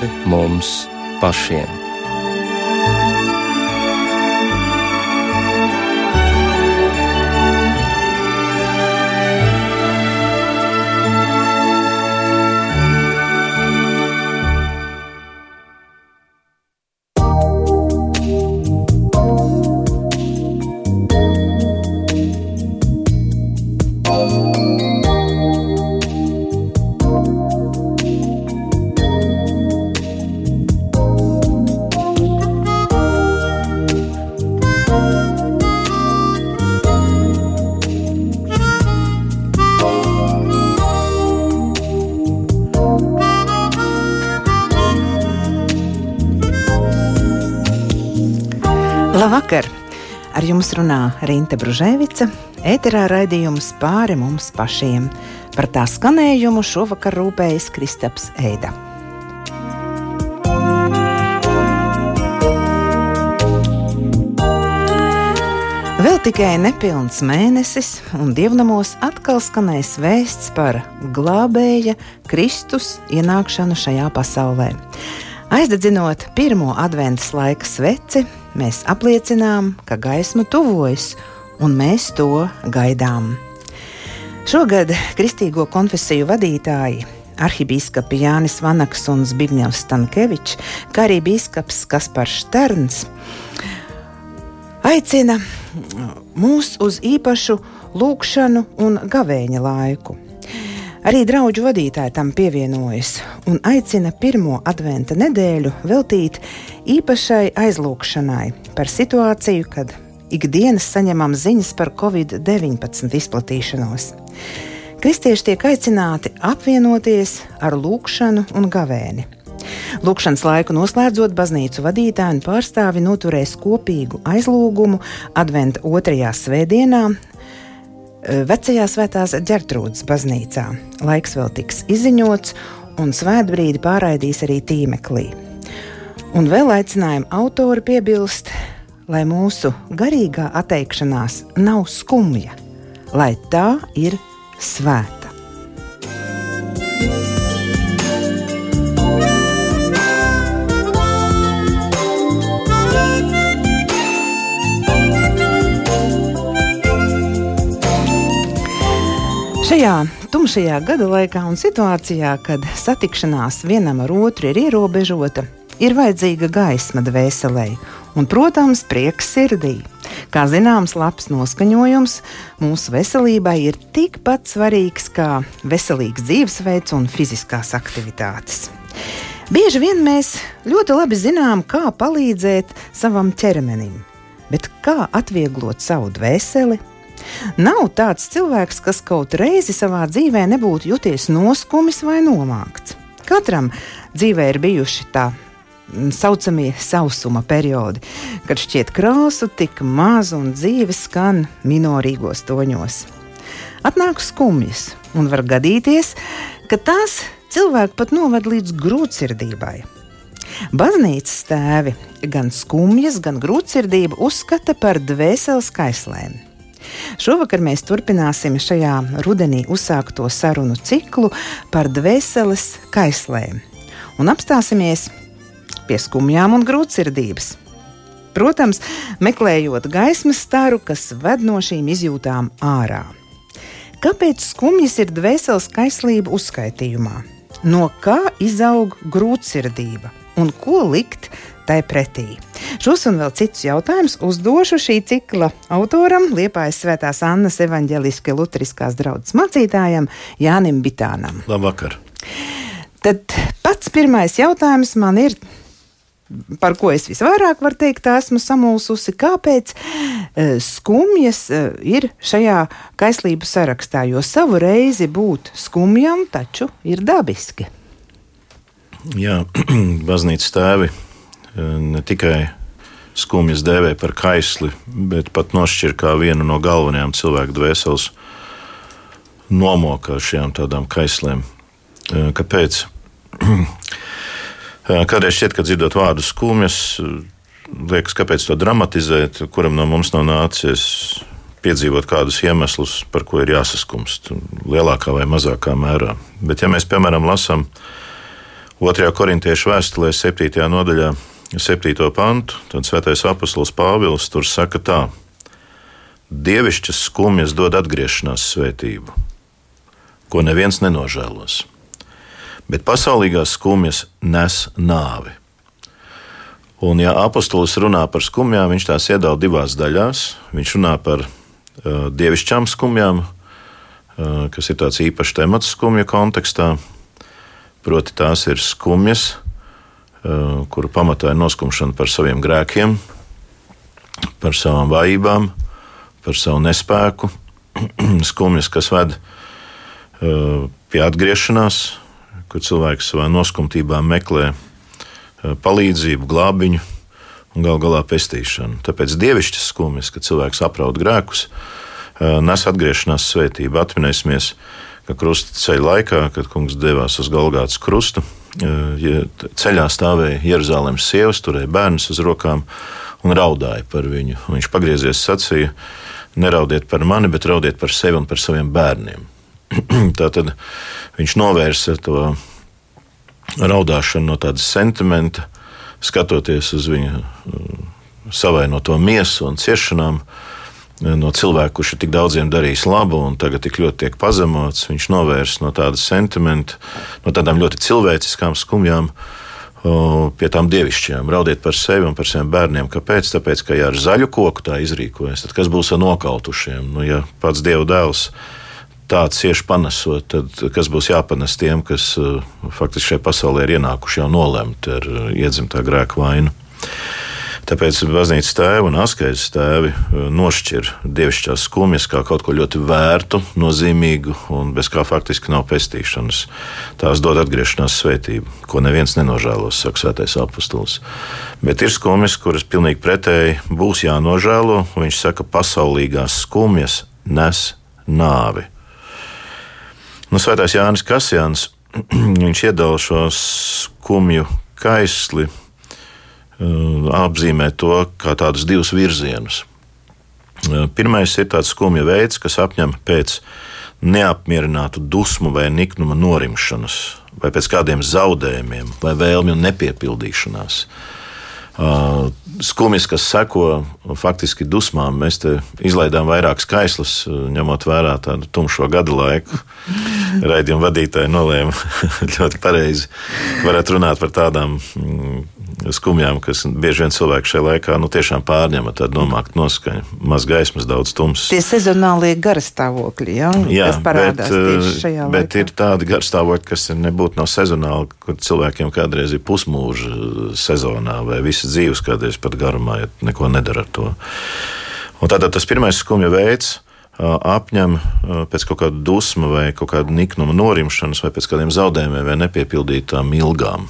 pāri mums pašiem. Jums runā Rīta Brunēvica. Ēterā raidījums pāri mums pašiem. Par tā skanējumu šovakar rūpējas Kristaps Eida. Vēl tikai nepilns mēnesis, un dievnamos atkal skanēs vēsts par glābēja Kristus ienākšanu šajā pasaulē. Aizdedzinot pirmo adventas laika sveci, mēs apliecinām, ka gaisma tuvojas, un mēs to gaidām. Šogad Kristīgo konfesiju vadītāji arhibīskapi Jānis Vanaks un Zbigņevs Stankevičs, kā arī bīskaps Kaspars Šterns, aicina mūs uz īpašu lūkšanu un gavēņa laiku. Arī draugu vadītāji tam pievienojas un aicina pirmo adventa nedēļu veltīt īpašai aizlūgšanai par situāciju, kad ikdienas saņemam ziņas par covid-19 izplatīšanos. Kristieši tiek aicināti apvienoties ar lūgšanu un gavēni. Lūkšanas laiku noslēdzot, baznīcu vadītāji un pārstāvi noturēs kopīgu aizlūgumu Adventa otrajā svētdienā Vecajā svētās ģērtrūdas baznīcā. Laiks vēl tiks izziņots, un svētbrīdi pārraidīs arī tīmeklī. Un vēl aicinājuma autori piebilst, lai mūsu garīgā atteikšanās nav skumja, lai tā ir svēta. Šajā tumšajā gada laikā un situācijā, kad satikšanās vienam ar otru ir ierobežota, ir vajadzīga gaisma dvēselē un, protams, prieks sirdī. Kā zināms, labs noskaņojums mūsu veselībai ir tikpat svarīgs kā veselīgs dzīvesveids un fiziskās aktivitātes. Bieži vien mēs ļoti labi zinām, kā palīdzēt savam ķermenim, bet kā atvieglot savu dvēseli, Nav tāds cilvēks, kas kaut reizi savā dzīvē nebūtu juties noskumis vai nomākts. Katram dzīvē ir bijuši tā mm, saucamie sausuma periodi, kad šķiet krāsu tik maz un dzīve skan minorīgos toņos. Atnāk skumjas, un var gadīties, ka tās cilvēku pat noved līdz grūtsirdībai. Baznīcas tēvi gan skumjas, gan grūtsirdību uzskata par dvēseles kaislēm. Šovakar mēs turpināsim šajā rudenī uzsākto sarunu ciklu par dvēseles kaislēm un apstāsimies pie skumjām un grūtsirdības. Protams, meklējot gaismas staru, kas ved no šīm izjūtām ārā. Kāpēc skumjas ir dvēseles kaislība uzskaitījumā? No kā izaug grūtsirdība un ko likt tai pretī? Šos un vēl citus jautājumus uzdošu šī cikla autoram, Liepājas Svētās Annas evaņģeliski luteriskās draudzes mācītājam Jānim Bitānam. Labvakar! Tad pats pirmais jautājums man ir par ko es visvairāk varu teikt, esmu samulsusi, kāpēc uh, skumjas uh, ir šajā kaislību sarakstā, jo savu reizi būt skumjam taču ir dabiski. Jā, baznīcas tēvi ne tikai skumjas dēvē par kaisli, bet pat nošķir kā vienu no galvenajām cilvēku dvēseles nomokošajām tādām kaislēm. Kāpēc? Kādreiz šķiet, ka dzirdot vārdu skumjas, liekas, kāpēc to dramatizēt, kuram no mums nav nācies piedzīvot kādus iemeslus, par ko ir jāsaskumst, lielākā vai mazākā mērā. Bet, ja mēs, piemēram, lasām Otrajā korintiešu vēstulē, 7. nodaļā, 7. pantu, tad svētais apustulis Pāvils tur saka tā: Dievišķas skumjas dod atgriešanās svētību, ko neviens nenožēlos, bet pasaulīgās skumjas nes nāvi. Un, ja apustulis runā par skumjām, viņš tās iedala divās daļās. Viņš runā par uh, dievišķām skumjām, uh, kas ir tāds īpašs temats skumju kontekstā. Proti, tās ir skumjas, uh, kuru pamatā ir noskumšana par saviem grēkiem, par savām vājībām, par savu nespēku. skumjas, kas ved uh, pie atgriešanās, kur cilvēks savā noskumtībā meklē Eh, palīdzību, glābiņu un gal galā pestīšanu. Tāpēc dievišķas skumjas, kad cilvēks apraud grēkus, eh, nes atgriešanās svētību. Atminēsimies, ka krusta ceļa laikā, kad kungs devās uz Golgātas krustu, eh, ceļā stāvēja Jeruzalemes sievas, turēja bērnus uz rokām un raudāja par viņu. Viņš pagriezies sacīja: Neraudiet par mani, bet raudiet par sevi un par saviem bērniem. Tātad viņš novērsa to raudāšanu no tādas sentimenta, skatoties uz viņa uh, savainoto miesu un ciešanām. Uh, no cilvēka, kurš ir tik daudziem darījis labu un tagad tik ļoti tiek pazemots, viņš novērst no tādas sentimenta, no tādām ļoti cilvēciskām skumjām pie tām dievišķajām. Raudiet par sevi un par saviem bērniem. Kāpēc? Tāpēc, ka ja ar zaļu koku tā izrīkojas, tad kas būs ar nokautušiem? Nu, ja pats Dieva dēls tā cieši panesot, tad kas būs jāpanes tiem, kas faktiski šajā pasaulē ir ienākuši jau nolemti ar iedzimtā grēka vainu. Tāpēc baznīcas tēvi un askeizes tēvi uh, nošķir dievišķās skumjas kā kaut ko ļoti vērtu, nozīmīgu un bez kā faktiski nav pestīšanas. Tās dod atgriešanās svētību, ko neviens nenožēlos, saka svētais apustulis. Bet ir skumjas, kuras pilnīgi pretēji būs jānožēlo. Viņš saka, pasaulīgās skumjas nes nāvi. Nu, Svētais Jānis Kasjans viņš iedala šo skumju kaisli, apzīmē to kā tādus divus virzienus. Uh, pirmais ir tāds skumju veids, kas apņem pēc neapmierinātu dusmu vai niknuma norimšanas, vai pēc kādiem zaudējumiem, vai vēlmju nepiepildīšanās. Uh, skumjas, kas seko faktiski dusmām. Mēs te izlaidām vairākas kaislas, ņemot vērā tādu tumšo gadu laiku. Raidījuma vadītāji nolēma ļoti pareizi. Varētu runāt par tādām mm, skumjām, kas bieži vien cilvēku šajā laikā nu, tiešām pārņem tādu nomāktu noskaņu. Maz gaismas, daudz tumsas. Tie sezonālie garastāvokļi, ja? Jā, kas parādās bet, tieši šajā bet laikā. ir tādi garstāvokļi, kas nebūtu nav sezonāli, kur cilvēkiem kādreiz ir pusmūža sezonā vai visas dzīves kādreiz pat garumā, ja neko nedara ar to. Un tātad tas pirmais skumja veids apņem pēc kaut kāda dusma vai kaut kāda niknuma norimšanas vai pēc kādiem zaudējumiem vai nepiepildītām ilgām.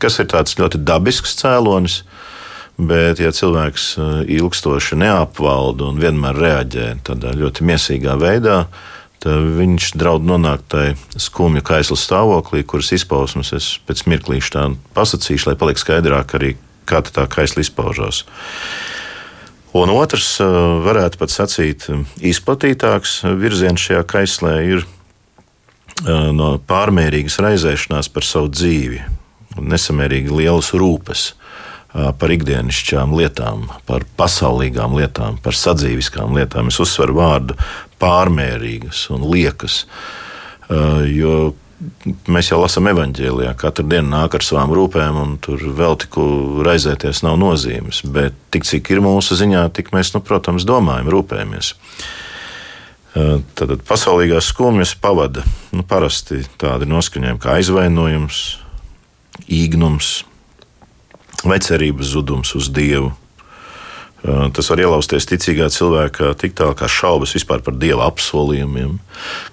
Kas ir tāds ļoti dabisks cēlonis, bet ja cilvēks ilgstoši neapvalda un vienmēr reaģē tādā ļoti miesīgā veidā, tad viņš draud nonākt tajā skumju kaisla stāvoklī, kuras izpausmes es pēc mirklīša tā pasakīšu, lai paliek skaidrāk arī, kā tā kaisla izpaužās. Un otrs, varētu pat sacīt, izplatītāks virziens šajā kaislē ir no pārmērīgas raizēšanās par savu dzīvi, nesamērīgi lielas rūpes par ikdienišķām lietām, par pasaulīgām lietām, par sadzīviskām lietām. Es uzsveru vārdu pārmērīgas un liekas, jo mēs jau lasām evanģēlijā, katru dienu nāk ar savām rūpēm, un tur vēl tiku raizēties nav nozīmes. Bet tik cik ir mūsu ziņā, tik mēs, nu, protams, domājam, rūpējamies. Tad pasaulīgās skumjas pavada nu, parasti tādi noskaņojumi kā aizvainojums, īgnums vai cerības zudums uz Dievu. Tas var ielausties ticīgā cilvēkā tik tālu kā šaubas vispār par dieva apsolījumiem.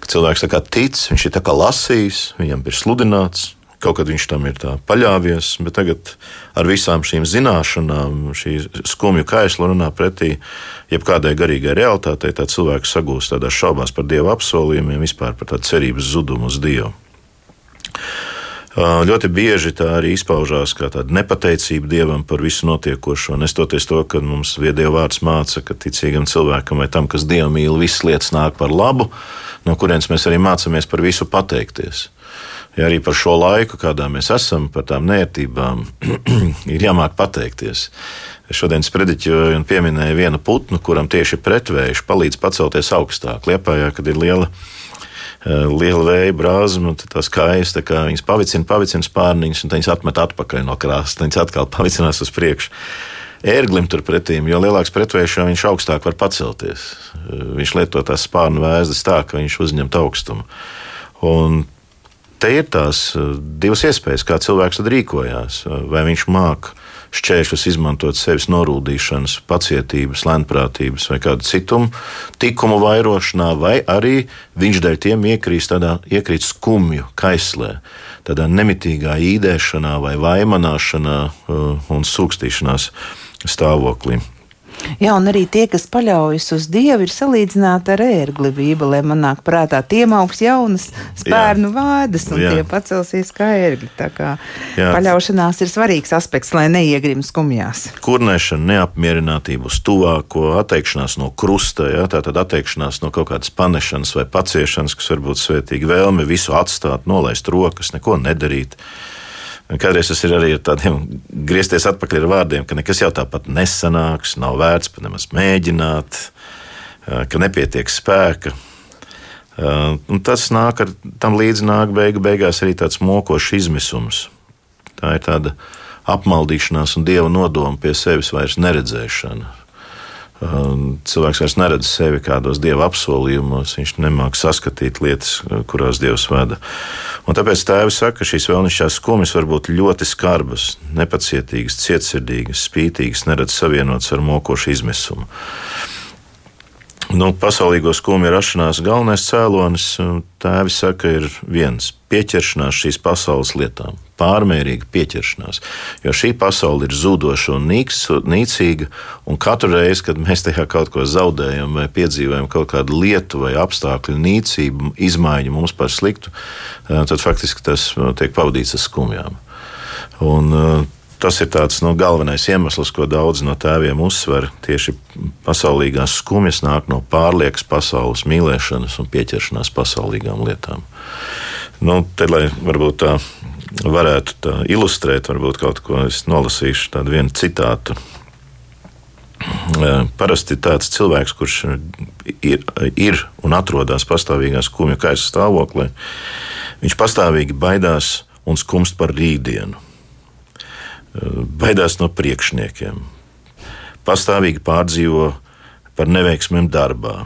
Ka cilvēks tā kā tic, viņš ir tā kā lasījis, viņam ir sludināts, kaut kad viņš tam ir paļāvies, bet tagad ar visām šīm zināšanām, šī skumju kaisla runā pretī jebkādai garīgai realitātei. Tā cilvēks sagūst tādās šaubās par dieva apsolījumiem, vispār par tādu cerības zudumu uz Dievu. Ļoti bieži tā arī izpaužās kā tāda nepateicība Dievam par visu notiekošo. Nestoties to, ka mums Dieva vārds māca, ka ticīgam cilvēkam vai tam, kas Dievu mīl, visas lietas nāk par labu, no kurienes mēs arī mācāmies par visu pateikties. ja arī par šo laiku, kādā mēs esam, par tām nērtībām, ir jāmāk pateikties. Šodien sprediķoju un pieminēju vienu putnu, kuram tieši pretvējš palīdz pacelties augstāk. Liepājā, kad ir liela, eh, liela vēja brāzma, tad tās kājas tā kā viņas pavicina, pavicina spārniņus, un viņas atmet atpakaļ no krāsa, viņas atkal pavicinās uz priekšu. Ērglim turpretī, jo lielāks pretvējš, jo viņš augstāk var pacelties. Viņš lieto tās spārnu vēzdas tā, ka viņš uzņem augstumu. Un te ir tās eh, divas iespējas, kā cilvēks rīkojās. Vai viņš māca šķēršļus izmantot sevis norūdīšanas, pacietības, lēnprātības vai kādu citu tikumu vairošanā, vai arī viņš dēļ tiem iekrīt tādā iekrīt skumju kaislē, tādā nemitīgā īdēšanā vai vaimanāšanā uh, un sūkstīšanās stāvoklī. Jā, un arī tie, kas paļaujas uz Dievu, ir salīdzināti ar ērgli. Bībelē man nāk prātā, tiem augs jaunas spērnu vādas, un Jā. tie pacelsies kā ērgli. Tā kā Jā. paļaušanās ir svarīgs aspekts, lai neiegrim skumjās. Kurnēšana, neapmierinātība uz tuvāko, atteikšanās no krusta, jā, tātad atteikšanās no kaut kādas panešanas vai paciešanas, kas varbūt svētīgi vēlme visu atstāt, nolaist rokas, neko nedarīt. Kādreiz tas ir arī ar tādiem griezties atpakaļ ar vārdiem, ka nekas jau tāpat nesanāks, nav vērts pat nemaz mēģināt, ka nepietiek spēka. Un tas nāk ar tam līdzi nāk beigu beigās arī tāds mokošs izmisums. Tā ir tāda apmaldīšanās un dieva nodoma pie sevis vairs neredzēšana. Cilvēks vairs neredz sevi kādos dieva apsolījumos, viņš nemāķi saskatīt lietas, kurās dievs vada. Un tāpēc tēvs saka, ka šīs vēlnišķās skumjas var būt ļoti skarbas, nepacietīgas, cietsirdīgas, spītīgas, neredz savienotas ar mokošu izmisumu. Nu, pasaulīgo skumju rašanās galvenais cēlonis, tēvi saka, ir viens - pieķeršanās šīs pasaules lietām, pārmērīga pieķeršanās. Jo šī pasaule ir zudoša un nīks, nīcīga, un katru reizi, kad mēs tajā kaut ko zaudējam vai piedzīvojam kaut kādu lietu vai apstākļu nīcību, izmaiņu mums par sliktu, tad faktiski tas tiek pavadīts ar skumjām. Un, Tas ir tāds nu, galvenais iemesls, ko daudz no tēviem uzsver. Tieši pasaulīgās skumjas nāk no pārliekas pasaules mīlēšanas un pieķeršanās pasaulīgām lietām. Nu, te, lai varbūt tā varētu ilustrēt, varbūt kaut ko es nolasīšu, tādu vienu citātu. Parasti tāds cilvēks, kurš ir, ir un atrodas pastāvīgā skumju kaisa stāvoklī, viņš pastāvīgi baidās un skumst par rītdienu baidās no priekšniekiem, pastāvīgi pārdzīvo par neveiksmēm darbā,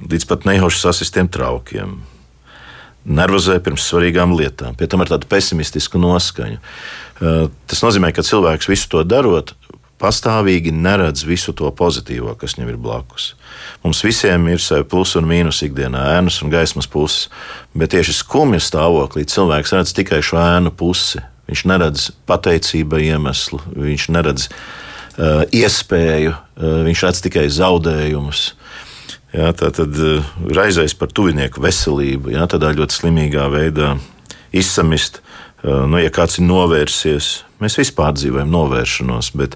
līdz pat nejauši sasistiem traukiem. Nervozē pirms svarīgām lietām, pie tam ar tādu pesimistisku noskaņu. Eh, tas nozīmē, ka cilvēks visu to darot, pastāvīgi neredz visu to pozitīvo, kas viņam ir blakus. Mums visiem ir savi plusi un mīnus ikdienā, ēnas un gaismas puses, bet tieši skumja stāvoklī cilvēks redz tikai šo ēnu pusi. Viņš neredz pateicība iemeslu, viņš neredz uh, iespēju, uh, viņš redz tikai zaudējumus. Jā, tā tad uh, raizēs par tuvinieku veselību, jā, tādā ļoti slimīgā veidā izsamist. Uh, nu, ja kāds ir novērsies, mēs vispār dzīvojam novēršanos, bet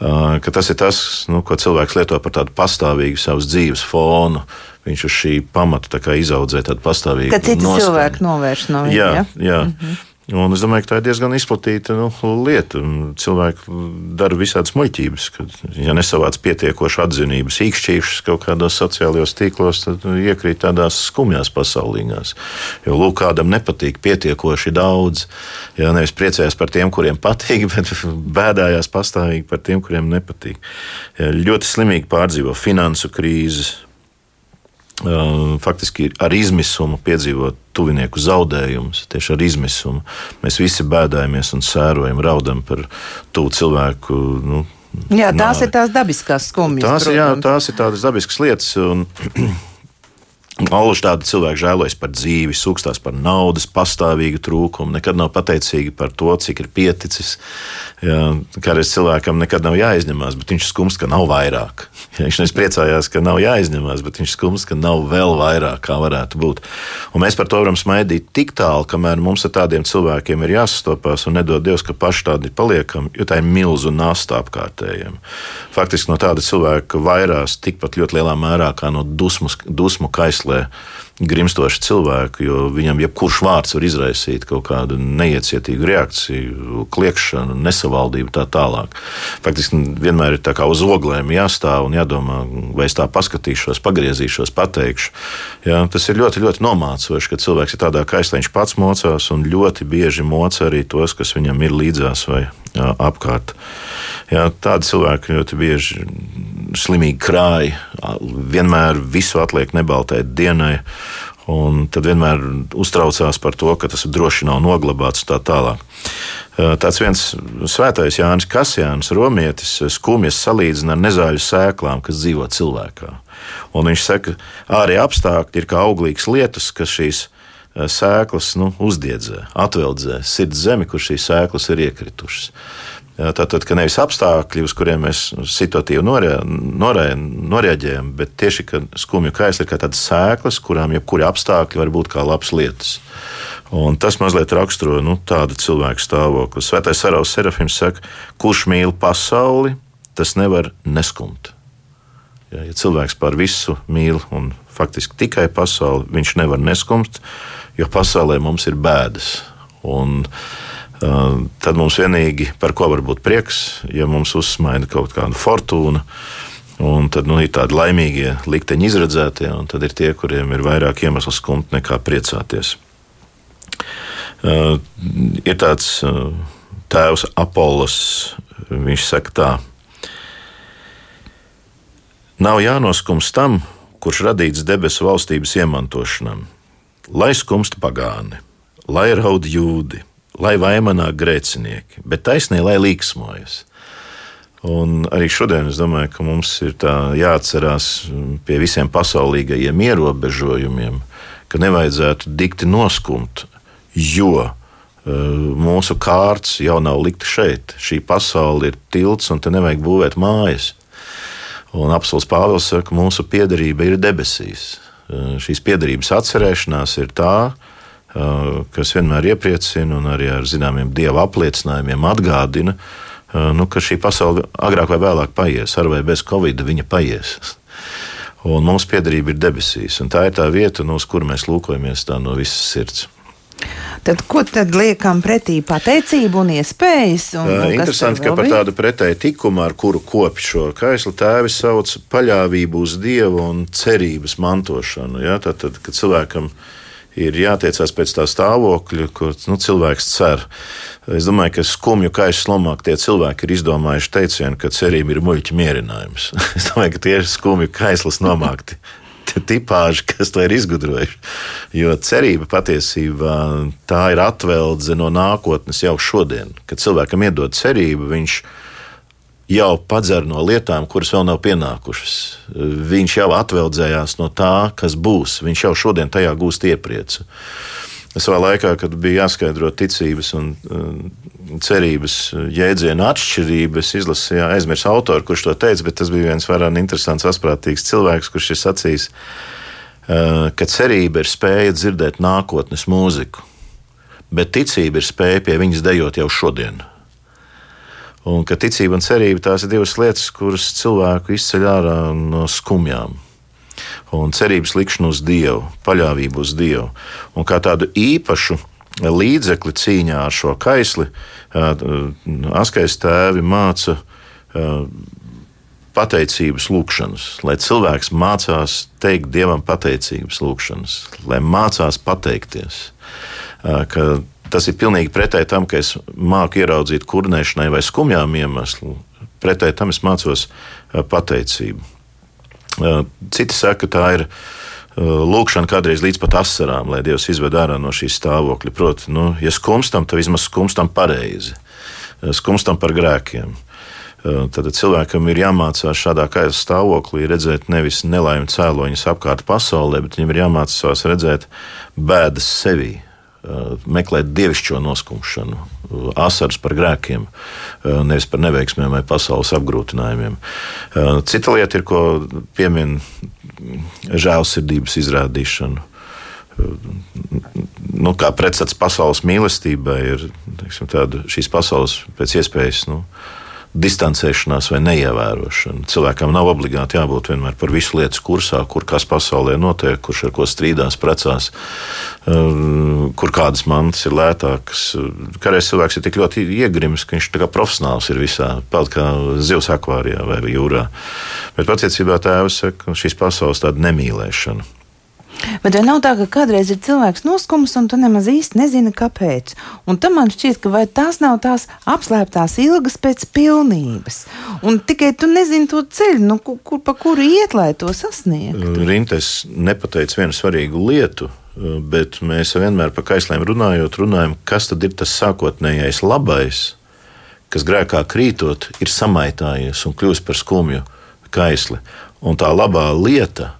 uh, tas ir tas, nu, ko cilvēks lieto par tādu pastāvīgu savas dzīves fonu. Viņš uz šī pamata izaudzē tādu pastāvīgu. Ka citi noskaņu. cilvēki novērš no viņa. Jā, jā. Mm -hmm. Un es domāju, ka tā ir diezgan izplatīta nu, lieta. Cilvēki dara visādas muļķības. Kad, ja nesavāc pietiekošu atzinību, sīkšķīšus kaut kādos sociālajos tīklos, tad iekrīt tādās skumjās pasaulīgās. Jo lūk, kādam nepatīk pietiekoši daudz. Jā, nevis priecājas par tiem, kuriem patīk, bet bēdājās pastāvīgi par tiem, kuriem nepatīk. Jā, ļoti slimīgi pārdzīvo finansu krīzes faktiski ar izmisumu piedzīvot tuvinieku zaudējumus, tieši ar izmisumu. Mēs visi bēdājamies un sērojam, raudam par to cilvēku. Nu, jā, tās nāvi. ir tās dabiskās skumjas. Tās, protams. jā, tās ir tādas dabiskas lietas. Un, Alluši tādi cilvēki žēlojas par dzīvi, sūkstās par naudas pastāvīgu trūkumu, nekad nav pateicīgi par to, cik ir pieticis. Jā, kādreiz cilvēkam nekad nav jāizņemās, bet viņš skumst, ka nav vairāk. Jā, viņš nevis priecājās, ka nav jāizņemās, bet viņš skumst, ka nav vēl vairāk, kā varētu būt. Un mēs par to varam smaidīt tik tālu, kamēr mums ar tādiem cilvēkiem ir jāsastopās un nedod Dievs, ka paši tādi paliekam, jo tā ir milzu nasta apkārtējiem. Faktiski no tāda cilvēka vairās tikpat ļoti lielā mērā kā no dusmu, dusmu kaislā meklē grimstoši cilvēku, jo viņam jebkurš vārds var izraisīt kaut kādu neiecietīgu reakciju, kliekšanu, nesavaldību tā tālāk. Faktiski vienmēr ir tā kā uz oglēm jāstāv un jādomā, vai es tā paskatīšos, pagriezīšos, pateikšu. Jā, tas ir ļoti, ļoti nomācoši, ka cilvēks ir tādā kaislā, viņš pats mocās un ļoti bieži moca arī tos, kas viņam ir līdzās vai apkārt. Jā, tādi cilvēki ļoti bieži slimīgi krāj, vienmēr visu atliek nebaltai dienai. Un tad vienmēr uztraucās par to, ka tas droši nav noglabāts un tā tālāk. Tāds viens svētais Jānis Kasjāns, romietis, skumjas salīdzina ar nezāļu sēklām, kas dzīvo cilvēkā. Un viņš saka, ka ārējie apstākļi ir kā auglīgas lietas, kas šīs sēklas nu, uzdiedzē, atveldzē sirds zemi, kur šīs sēklas ir iekritušas. Tātad, ka nevis apstākļi, uz kuriem mēs situatīvi noreaģējam, bet tieši skumju kaisli ir kā tādas sēklas, kurām jebkuri apstākļi var būt kā labas lietas. Un tas mazliet raksturo nu, tādu cilvēku stāvokli. Svētais Saraus Serafims saka, kurš mīl pasauli, tas nevar neskumt. Ja, ja cilvēks par visu mīl un faktiski tikai pasauli, viņš nevar neskumt, jo pasaulē mums ir bēdas. Un, uh, tad mums vienīgi par ko var būt prieks, ja mums uzsmaida kaut kāda fortūna. Un tad nu, ir tādi laimīgie likteņi izredzētie, un tad ir tie, kuriem ir vairāk iemeslu skumt nekā priecāties. Uh, ir tāds uh, tēvs Apollos, viņš saka tā. Nav jānoskums tam, kurš radīts debesu valstības iemantošanam, lai skumst pagāni, lai raud jūdi, lai vaimanā grēcinieki, bet taisnē, lai līksmojas. Un arī šodien es domāju, ka mums ir jāatcerās pie visiem pasaulīgajiem ierobežojumiem, ka nevajadzētu dikti noskumt, jo uh, mūsu kārts jau nav likta šeit. Šī pasaule ir tilts, un te nevajag būvēt mājas. Un apelsīns Pāvils saka, ka mūsu piederība ir debesīs. Uh, šīs piederības atcerēšanās ir tā, Uh, kas vienmēr iepriecina un arī ar zināmiem dieva apliecinājumiem atgādina, uh, nu, ka šī pasaule agrāk vai vēlāk paies, ar vai bez covid viņa paies. Un mums piedarība ir debesīs, un tā ir tā vieta, no kuras mēs lūkojamies no visas sirds. Tad, ko tad liekam pretī pateicību un iespējas? Un, uh, interesanti, ka par tādu pretēju tikumu, ar kuru kopš šo kaislu tēvi sauc paļāvību uz Dievu un cerības mantošanu. Ja? Tad, tad, kad cilvēkam ir ir jātiecās pēc tā stāvokļa, kur nu, cilvēks cer. Es domāju, ka skumju kaisu slomāk tie cilvēki ir izdomājuši teicienu, ka cerība ir muļķa mierinājums. es domāju, ka tieši skumju kaislas nomākti. Tipāži, kas to ir izgudrojuši. Jo cerība patiesībā tā ir atveldze no nākotnes jau šodien. Kad cilvēkam iedod cerību, viņš jau padzer no lietām, kuras vēl nav pienākušas. Viņš jau atveldzējās no tā, kas būs. Viņš jau šodien tajā gūst iepriecu. Savā laikā, kad bija jāskaidro ticības un cerības jēdziena atšķirība, es izlasīju, aizmirsu autoru, kurš to teica, bet tas bija viens vairāk interesants, asprātīgs cilvēks, kurš ir sacījis, ka cerība ir spēja dzirdēt nākotnes mūziku, bet ticība ir spēja pie viņas dejot jau šodien. Un ka ticība un cerība tās ir divas lietas, kuras cilvēku izceļ ārā no skumjām. Un cerības likšana uz Dievu, paļāvību uz Dievu. Un kā tādu īpašu līdzekli cīņā ar šo kaisli, askais tēvi māca pateicības lūgšanas, lai cilvēks mācās teikt Dievam pateicības lūgšanas, lai mācās pateikties. Tas ir pilnīgi pretēji tam, ka es māku ieraudzīt kurnēšanai vai skumjām iemeslu. Pretēji tam es mācos pateicību. Citi saka, ka tā ir lūkšana kādreiz līdz pat asarām, lai Dievs izved ārā no šīs stāvokļa. Proti, nu, ja skumstam, tad vismaz skumstam pareizi, skumstam par grēkiem. Tad cilvēkam ir jāmācās šādā kā stāvoklī redzēt nevis nelaimi cēloņus apkārt pasaulē, bet viņam ir jāmācās redzēt bēdas sevī, meklēt dievišķo noskumšanu, uh, asaras par grēkiem, uh, nevis par neveiksmēm vai pasaules apgrūtinājumiem. Cita lieta ir, ko piemin žēlsirdības izrādīšanu. Nu, kā pretstats pasaules mīlestībai, ir teiksim, tāda, šīs pasaules pēc iespējas nu, distancēšanās vai neievērošana. Cilvēkam nav obligāti jābūt vienmēr par visu lietas kursā, kur kas pasaulē notiek, kurš ar ko strīdās, precās, um, kur kādas mantas ir lētākas. Kādreiz cilvēks ir tik ļoti iegrimis, ka viņš kā profesionāls ir visā, peld kā zivs akvārijā vai jūrā. Bet patiesībā tēvs saka, šīs pasaules tāda nemīlēšana. Bet vai nav tā, ka kādreiz ir cilvēks noskums un tu nemaz īsti nezini, kāpēc? Un tam man šķiet, ka vai tās nav tās apslēptās ilgas pēc pilnības. Un tikai tu nezini to ceļu, nu, kur, kur pa kuru iet, lai to sasniegtu. Rintes nepateica vienu svarīgu lietu. Bet mēs vienmēr par kaisliem runājot, runājam, kas tad ir tas sākotnējais labais, kas grēkā krītot, ir samaitājies un kļūst par skumju kaisli. Un tā labā lieta,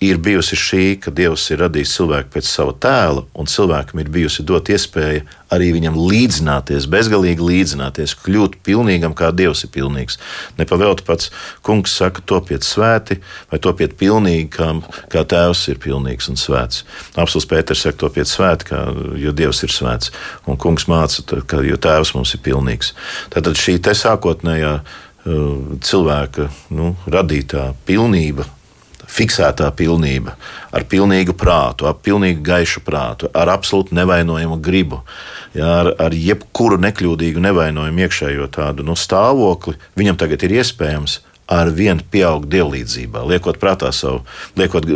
ir bijusi šī, ka Dievs ir radījis cilvēku pēc sava tēla, un cilvēkam ir bijusi dot iespēja arī viņam līdzināties, bezgalīgi līdzināties, kļūt pilnīgam, kā Dievs ir pilnīgs. Nepavēlti pats kungs saka, topiet svēti, vai topiet pilnīgi, kā, kā Tēvs ir pilnīgs un svēts. Apsls Pēters saka, topiet svēti, kā, jo Dievs ir svēts, un kungs māca, ka jo Tēvs mums ir pilnīgs. Tātad šī te sākotnējā uh, cilvēka nu, radītā pilnība fiksētā pilnība, ar pilnīgu prātu, ar pilnīgi gaišu prātu, ar absolūti nevainojumu gribu, jā, ar, ar jebkuru nekļūdīgu nevainojumu iekšējo tādu nu, stāvokli, viņam tagad ir iespējams ar vienu pieaugt dievlīdzībā, liekot prātā savu, liekot,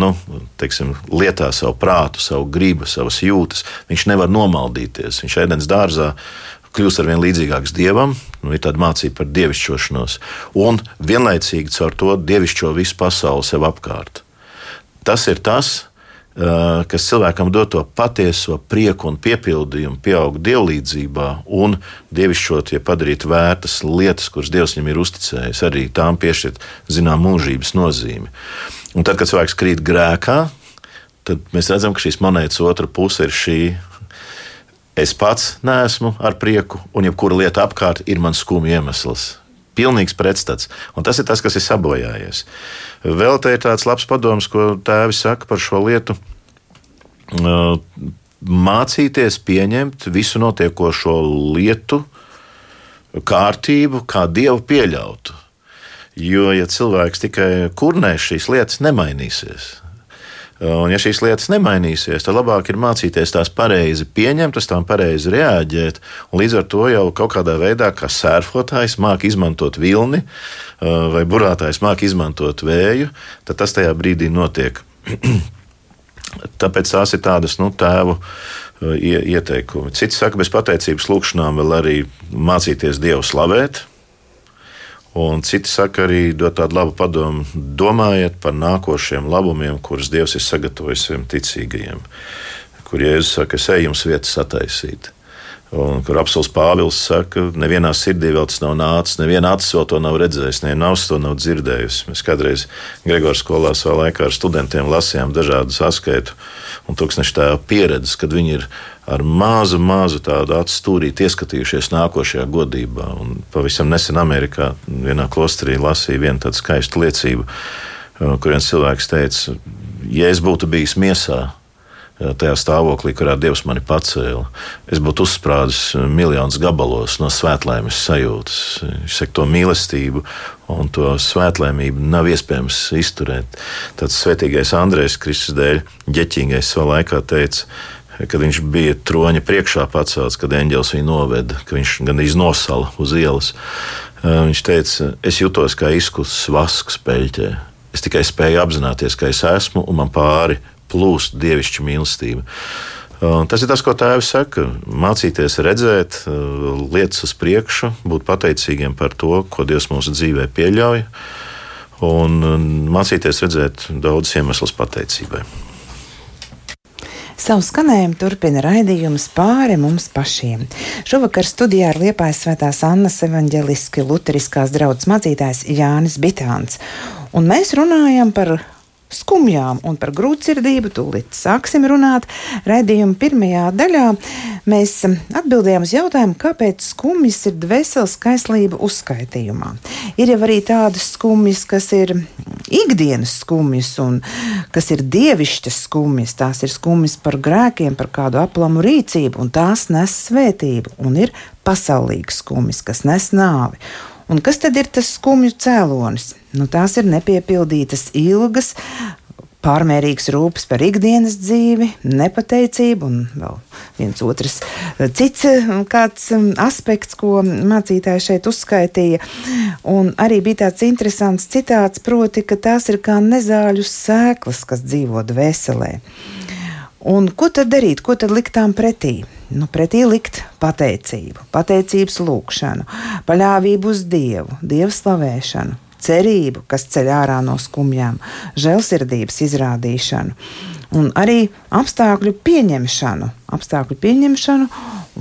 nu, teiksim, lietā savu prātu, savu gribu, savas jūtas. Viņš nevar nomaldīties. Viņš ēdienas dārzā kļūst ar vien līdzīgāks dievam, nu, ir tāda mācība par dievišķošanos, un vienlaicīgi caur to dievišķo visu pasauli sev apkārt. Tas ir tas, kas cilvēkam dod to patieso prieku un piepildījumu, pieaugt dievlīdzībā un dievišķot, ja padarīt vērtas lietas, kuras Dievs viņam ir uzticējis, arī tām piešķirt zinām mūžības nozīmi. Un tad, kad cilvēks krīt grēkā, tad mēs redzam, ka šīs monētas otra puse ir šī Es pats neesmu ar prieku, un jebkura lieta apkārt ir mans skumju iemesls. Pilnīgs pretstats. Un tas ir tas, kas ir sabojājies. Vēl te ir tāds labs padoms, ko tēvi saka par šo lietu. Mācīties pieņemt visu notiekošo lietu, kārtību, kā dievu pieļautu. Jo, ja cilvēks tikai kurnēs, šīs lietas nemainīsies. Un, ja šīs lietas nemainīsies, tad labāk ir mācīties tās pareizi pieņemt, uz tām pareizi reaģēt. Līdz ar to jau kaut kādā veidā, kā sērfotājs māca izmantot vilni vai burātājs māca izmantot vēju, tad tas tajā brīdī notiek. Tāpēc tās ir tādas nu, tēvu ieteikumi. Citi saka, bez pateicības lūgšanām vēl arī mācīties Dievu slavēt, Un citi saka, arī dod tādu labu padomu, domājiet par nākošiem labumiem, kurus Dievs ir sagatavojis saviem ticīgajiem. Kur Jēzus saka, es eju jums vietas attaisīt. Un, kur apelsīns Pāvils saka, ka nevienā sirdī vēl tas nav nācis, neviena acis vēl to nav redzējis, neviena auss to nav dzirdējusi. Mēs kādreiz Gregors skolā savā laikā ar studentiem lasījām dažādas atskaitu un tūkstošu tēvu pieredzes, kad viņi ir ar mazu, mazu tādu atstūrīti ieskatījušies nākošajā godībā. Un pavisam nesen Amerikā vienā klosterī lasīja vienu tādu skaistu liecību, kur viens cilvēks teica, ja es būtu bijis miesā, tajā stāvoklī, kurā Dievs mani pacēla. Es būtu uzsprādzis miljonus gabalos no svētlaimes sajūtas. Viņš saka, to mīlestību un to svētlaimību nav iespējams izturēt. Tāds svētīgais Andrejs Kristus dēļ, ģeķīgais savā laikā teica, kad viņš bija troņa priekšā pacelts, kad eņģēlis viņu noveda, ka viņš gandrīz nosala uz ielas. Viņš teica, es jutos kā izkusis vasks peļķē. Es tikai spēju apzināties, ka es esmu un man pāri plūst dievišķa mīlestība. Tas ir tas, ko tēvs saka. Mācīties redzēt lietas uz priekšu, būt pateicīgiem par to, ko Dievs mūsu dzīvē pieļauj, un mācīties redzēt daudzus iemeslus pateicībai. Savu skanējumu turpina raidījums pāri mums pašiem. Šovakar studijā ir Liepājas Svētās Annas evaņģeliski luteriskās draudzes mācītājs Jānis Bitāns. Un mēs runājam par skumjām un par grūtsirdību tūlīt sāksim runāt. Raidījuma pirmajā daļā mēs atbildējām uz jautājumu, kāpēc skumjas ir dvēseles kaislība uzskaitījumā. Ir jau arī tādas skumjas, kas ir ikdienas skumjas un kas ir dievišķas skumjas. Tās ir skumjas par grēkiem, par kādu aplamu rīcību, un tās nes svētību, un ir pasaulīgas skumjas, kas nes nāvi. Un kas tad ir tas skumju cēlonis? Nu, tās ir nepiepildītas ilgas, pārmērīgs rūpes par ikdienas dzīvi, nepateicība un vēl viens otrs cits kāds aspekts, ko mācītājs šeit uzskaitīja. Un arī bija tāds interesants citāts, proti, ka tās ir kā nezāļu sēklas, kas dzīvo dvēselē. Un ko tad darīt, ko tad likt tām pretī? Nu, pretī likt pateicību, pateicības lūgšanu, paļāvību uz Dievu, Dieva slavēšanu, cerību, kas ceļ ārā no skumjām, žēlsirdības izrādīšanu un arī apstākļu pieņemšanu, apstākļu pieņemšanu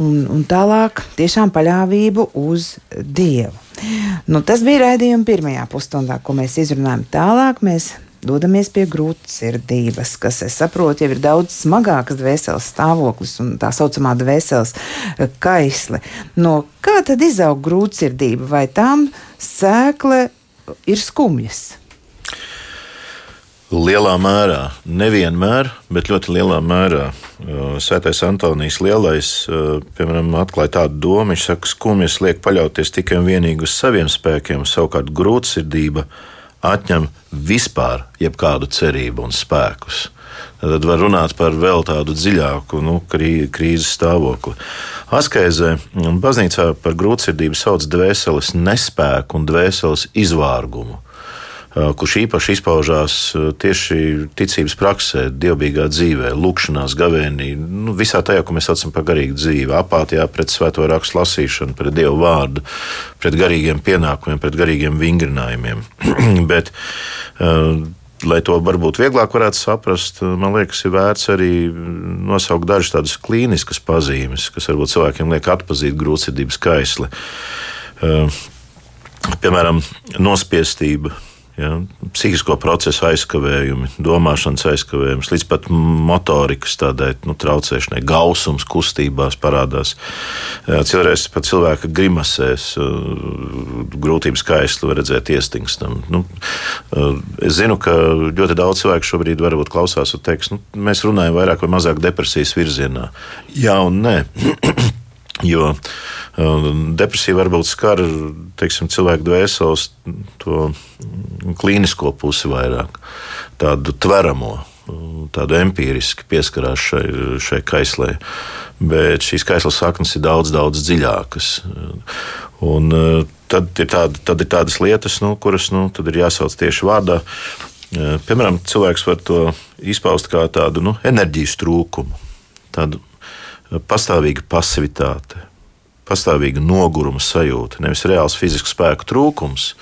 un, un tālāk tiešām paļāvību uz Dievu. Nu, tas bija raidījuma pirmajā pusstundā, ko mēs izrunājam. Tālāk mēs dodamies pie grūtsirdības, kas, es saprotu, jau ir daudz smagāks dvēseles stāvoklis un tā saucamā dvēseles eh, kaisle. No kā tad izaug grūtsirdība? Vai tām sēkle ir skumjas? Lielā mērā, nevienmēr, bet ļoti lielā mērā. Svētais Antonijs Lielais, piemēram, atklāja tādu domu, viņš saka, ka skumjas liek paļauties tikai un vienīgi uz saviem spēkiem, savukārt grūtsirdība atņem vispār jebkādu cerību un spēkus. Tad var runāt par vēl tādu dziļāku nu, krī, krīzes stāvokli. Askezē baznīcā par grūtsirdību sauc dvēseles nespēku un dvēseles izvārgumu kurš īpaši izpaužās tieši ticības praksē, dievbijīgā dzīvē, lūkšanās, gavēnī, nu, visā tajā, ko mēs saucam par garīgu dzīvi, apātijā pret svēto rakstu lasīšanu, pret dievu vārdu, pret garīgiem pienākumiem, pret garīgiem vingrinājumiem. Bet, lai to varbūt vieglāk varētu saprast, man liekas, ir vērts arī nosaukt dažas tādas klīniskas pazīmes, kas varbūt cilvēkiem liek atpazīt grūtsirdības kaisli. Piemēram, nospiestība Ja, psihisko procesu aizkavējumi, domāšanas aizkavējums, līdz pat motorikas tādai nu, traucēšanai, gausums kustībās parādās. Cilvēks pat cilvēka grimasēs, grūtības skaistli var redzēt iestingstam. Nu, es zinu, ka ļoti daudz cilvēku šobrīd varbūt klausās un teiks, nu, mēs runājam vairāk vai mazāk depresijas virzienā. Jā un nē. jo depresija varbūt skar teiksim, cilvēku dvēseles to klīnisko pusi vairāk, tādu tveramo, tādu empiriski pieskarās šai, šai kaislē. Bet šīs kaislas saknes ir daudz, daudz dziļākas. Un, tad, ir tāda, tad ir tādas lietas, nu, kuras nu, ir jāsauc tieši vārdā. Piemēram, cilvēks var to izpaust kā tādu nu, enerģijas trūkumu, tādu pastāvīga pasivitāte, pastāvīga noguruma sajūta. Nevis reāls fizisks spēku trūkums,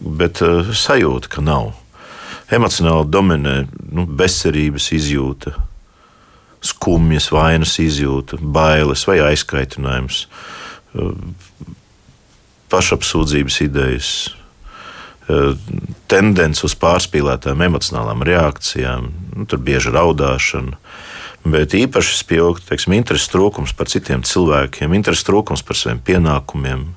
bet sajūta, ka nav. Emocionāli dominē nu, bezcerības izjūta, skumjas, vainas izjūta, bailes vai aizkaitinājums, pašapsūdzības idejas, tendence uz pārspīlētām emocionālām reakcijām, nu, tur bieži raudāšana bet īpaši spilgti teiksim, intereses trūkums par citiem cilvēkiem, intereses trūkums par saviem pienākumiem.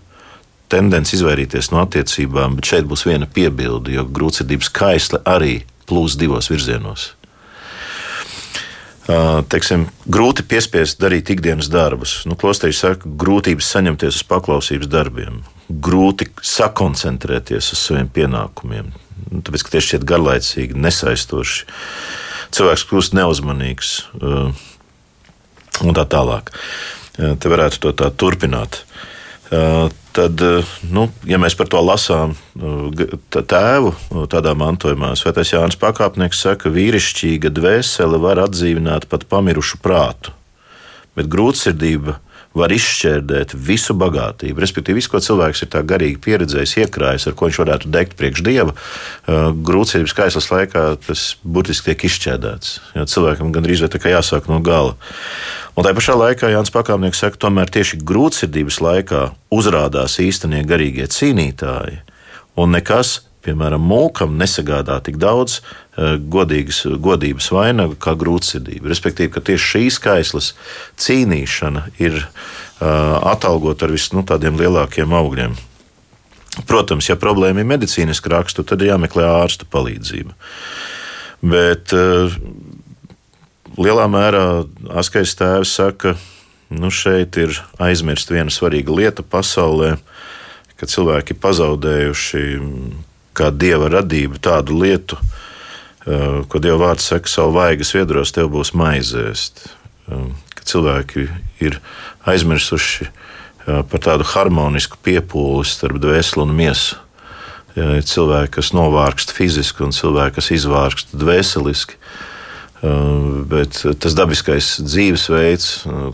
Tendence izvairīties no attiecībām, bet šeit būs viena piebilde, jo grūtsirdības kaisle arī plūs divos virzienos. Teiksim, grūti piespiest darīt ikdienas darbus. Nu, Klosterī saka, grūtības saņemties uz paklausības darbiem, grūti sakoncentrēties uz saviem pienākumiem. Nu, tāpēc, ka tie šķiet garlaicīgi, nesaistoši. Uh, cilvēks kļūst neuzmanīgs uh, un tā tālāk. Uh, te varētu to tā turpināt. Uh, tad, nu, ja mēs par to lasām tēvu tādā mantojumā, Svētais Jānis Pakāpnieks saka, ka vīrišķīga dvēsele var atdzīvināt pat pamirušu prātu, bet grūtsirdība var izšķērdēt visu bagātību. Respektīvi, visu, ko cilvēks ir tā garīgi pieredzējis, iekrājis, ar ko viņš varētu degt priekš dieva, grūtības kaislas laikā tas burtiski tiek izšķērdēts. Ja cilvēkam gandrīz vai jāsāk no gala. Un tā pašā laikā Jānis Pakāpnieks saka, tomēr tieši grūtsirdības laikā uzrādās īstenie garīgie cīnītāji, un nekas piemēram, mūkam nesagādā tik daudz uh, godīgas, godības vainagu kā grūtsirdība. Respektīvi, ka tieši šīs skaislas cīnīšana ir uh, atalgota ar visiem nu, tādiem lielākiem augļiem. Protams, ja problēma ir medicīniska rakstura, tad ir jāmeklē ārsta palīdzība. Bet uh, lielā mērā Askais tēvs saka, nu šeit ir aizmirst viena svarīga lieta pasaulē, ka cilvēki ir pazaudējuši kā dieva radību tādu lietu, ko dieva vārds saka, savu vaigas viedros tev būs maizēst. Ka cilvēki ir aizmirsuši par tādu harmonisku piepūli starp dvēseli un miesu. Cilvēki, kas novārkst fiziski, un cilvēki, kas izvārkst dvēseliski. Bet tas dabiskais dzīvesveids,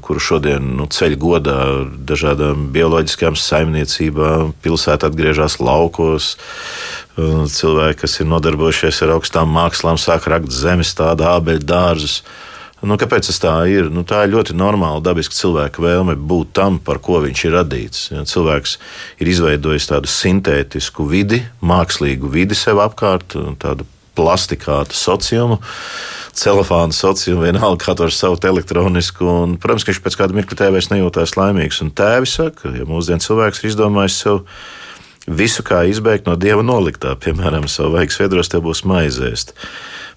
kuru šodien nu, ceļ godā dažādām bioloģiskām saimniecībām, pilsētā atgriežas laukos, cilvēki, kas ir nodarbojušies ar augstām mākslām, sāk rakt zemes, tādu ābeļu dārzus. Nu, kāpēc tas tā ir? Nu, tā ir ļoti normāla, dabiska cilvēka vēlme būt tam, par ko viņš ir radīts. Ja, cilvēks ir izveidojis tādu sintētisku vidi, mākslīgu vidi sev apkārt, tādu plastikātu sociumu, celofānu sociumu, vienalga, kā ar savu elektronisku. Un, protams, ka viņš pēc kāda mirkļa tēvēs nejūtās laimīgs. Un tēvi saka, ja mūsdienu cilvēks ir izdomājis sev visu, kā izbēgt no dieva noliktā, piemēram, savu vajag sviedros, te būs maizēst.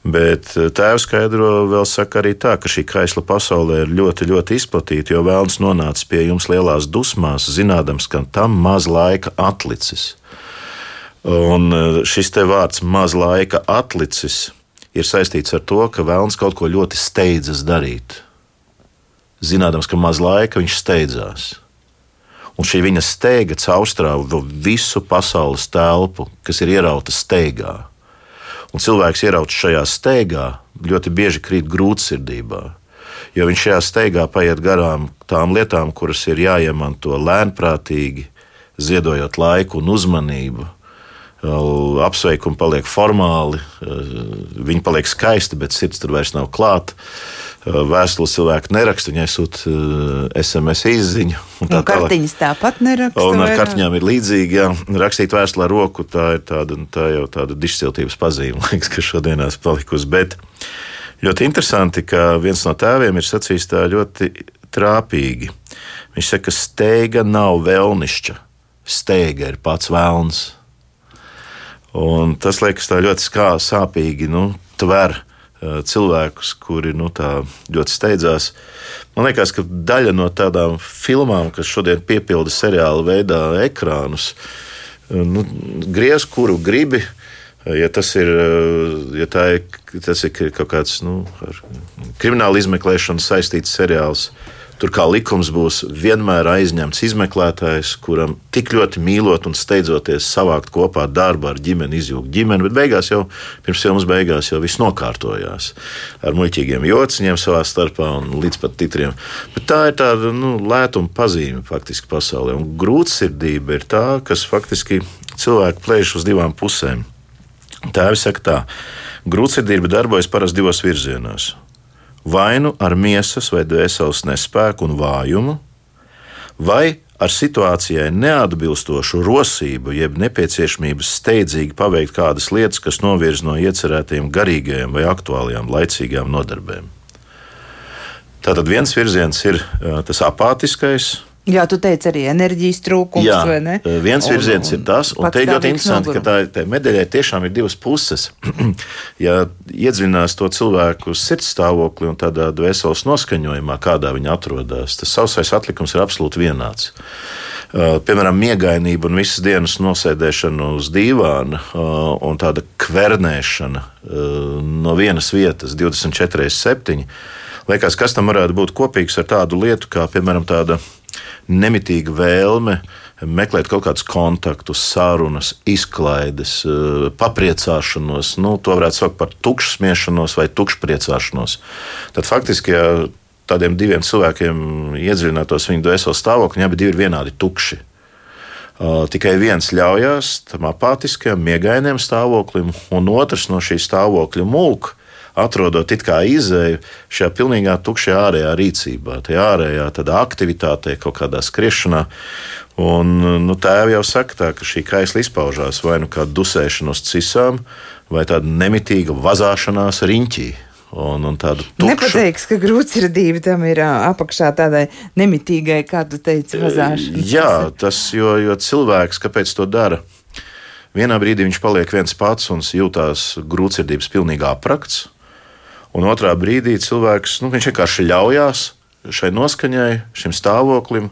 Bet eh, tēvs skaidro vēl saka arī tā, ka šī kaisla pasaulē ir ļoti, ļoti izplatīta, jo vēlns nonācis pie jums lielās dusmās, zinādams, ka tam maz laika atlicis. Un eh, šis te vārds maz laika atlicis ir saistīts ar to, ka vēlns kaut ko ļoti steidzas darīt. Zinādams, ka maz laika viņš steidzās. Un šī viņa steiga caurstrāva visu pasaules telpu, kas ir ierauta steigā un cilvēks ierauts šajā steigā, ļoti bieži krīt grūtsirdībā. Jo viņš šajā steigā paiet garām tām lietām, kuras ir jāiemanto lēnprātīgi, ziedojot laiku un uzmanību. Apsveikumi paliek formāli, viņi paliek skaisti, bet sirds tur vairs nav klāta. Eh, vēstules cilvēki neraksta, viņai sūta SMS eh, izziņu. Tā un kartiņas tāpat neraksta. Un ar kartiņām ir līdzīgi, jā, rakstīt vēstuli ar roku, tā ir tāda, tā jau tāda dišciltības pazīme, liekas, kas šodienās palikusi. Bet ļoti interesanti, ka viens no tēviem ir sacījis tā ļoti trāpīgi. Viņš saka, ka steiga nav vēlnišķa, steiga ir pats vēlns. Un tas liekas ļoti skā, sāpīgi, nu, tver cilvēkus, kuri nu, ļoti steidzās. Man liekas, ka daļa no tādām filmām, kas šodien piepilda seriāla veidā ekrānus, nu, griez, kuru gribi. Ja tas ir, ja ir, tas ir kaut kāds nu, ar kriminālu izmeklēšanu saistīts seriāls, Tur kā likums būs vienmēr aizņemts izmeklētājs, kuram tik ļoti mīlot un steidzoties savākt kopā darbu ar ģimeni, izjūgt ģimeni, bet beigās jau pirms filmas beigās jau viss nokārtojās ar muļķīgiem jociņiem savā starpā un līdz pat titriem. Bet tā ir tāda nu, lētuma pazīme faktiski pasaulē. Un grūtsirdība ir tā, kas faktiski cilvēku plēš uz divām pusēm. Tēvs saka tā, grūtsirdība darbojas parasti divos virzienos vai nu ar miesas vai dvēseles nespēku un vājumu, vai ar situācijai neatbilstošu rosību, jeb nepieciešamības steidzīgi paveikt kādas lietas, kas novirz no iecerētajiem garīgajiem vai aktuālajām laicīgām nodarbēm. Tātad viens virziens ir tas apātiskais, Jā, tu teici arī enerģijas trūkums, Jā, vai ne? Viens un, virziens ir tas, un te ir ļoti interesanti, nogurums. ka tā, tā medaļai tiešām ir divas puses. ja iedziļinās to cilvēku sirds stāvokli un tādā dvēseles noskaņojumā, kādā viņi atrodas, tas sausais atlikums ir absolūti vienāds. Piemēram, miegainība un visas dienas nosēdēšana uz dīvāna un tāda kvernēšana no vienas vietas 24, 7. Liekas, kas tam varētu būt kopīgs ar tādu lietu, kā piemēram tāda nemitīga vēlme meklēt kaut kādus kontaktus, sarunas, izklaides, eh, papriecāšanos. Nu, to varētu saukt par tukšsmiešanos vai tukšpriecāšanos. Tad faktiski, ja tādiem diviem cilvēkiem iedziļinātos viņu dvēseles stāvokļi, viņi abi ir vienādi tukši. Uh, tikai viens ļaujās tam apātiskajam, miegainiem stāvoklim, un otrs no šī stāvokļa mūk atrodot it kā izēju šajā pilnīgā tukšajā ārējā rīcībā, tajā ārējā aktivitātē, kaut kādā skriešanā. Un, nu, tēvi jau saka, tā, ka šī kaisla izpaužās vai nu kā dusēšana uz cisām, vai tāda nemitīga vazāšanās riņķī. Un, un tādu tukšu. Nepateiks, ka grūtsirdība tam ir apakšā tādai nemitīgai, kā tu teici, vazāšanai. Jā, tas, jo, jo cilvēks, kāpēc to dara? Vienā brīdī viņš paliek viens pats un jūtas grūtsirdības pilnībā aprakts, un otrā brīdī cilvēks nu, vienkārši ļaujās šai noskaņai, šim stāvoklim,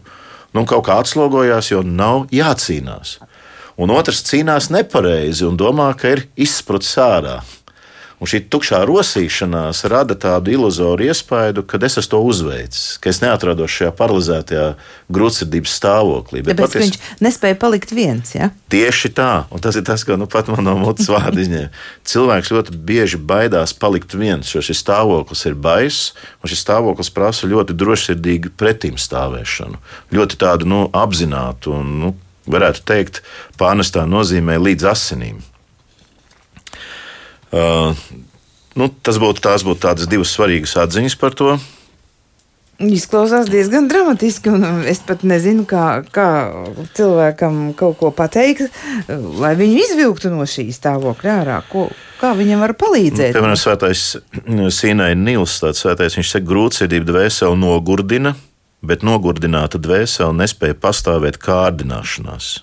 nu, kaut kā atslogojās, jo nav jācīnās. Un otrs cīnās nepareizi un domā, ka ir izsprucis ārā. Un šī tukšā rosīšanās rada tādu iluzoru iespaidu, ka es esmu to uzveicis, ka es neatrodos šajā paralizētajā grūtsirdības stāvoklī. Bet Tāpēc paties, viņš nespēja palikt viens. Ja? Tieši tā, un tas ir tas, ko nu pat man no mutes vārdu izņēma. Cilvēks ļoti bieži baidās palikt viens, jo šis stāvoklis ir baiss, un šis stāvoklis prasa ļoti drošsirdīgu pretim stāvēšanu, ļoti tādu nu, apzinātu un, nu, varētu teikt, pārnestā nozīmē līdz asinīm. Uh, nu, tas būtu tās būtu tādas divas svarīgas atziņas par to. Izklausās diezgan dramatiski, un es pat nezinu, kā, kā cilvēkam kaut ko pateikt, lai viņu izvilktu no šī stāvokļa ārā. Ko, kā viņam var palīdzēt? Piemēram, svētais Sīnai Nils, tāds svētais, viņš saka, grūtsirdība dvēseli nogurdina, bet nogurdināta dvēsele nespēja pastāvēt kārdināšanās.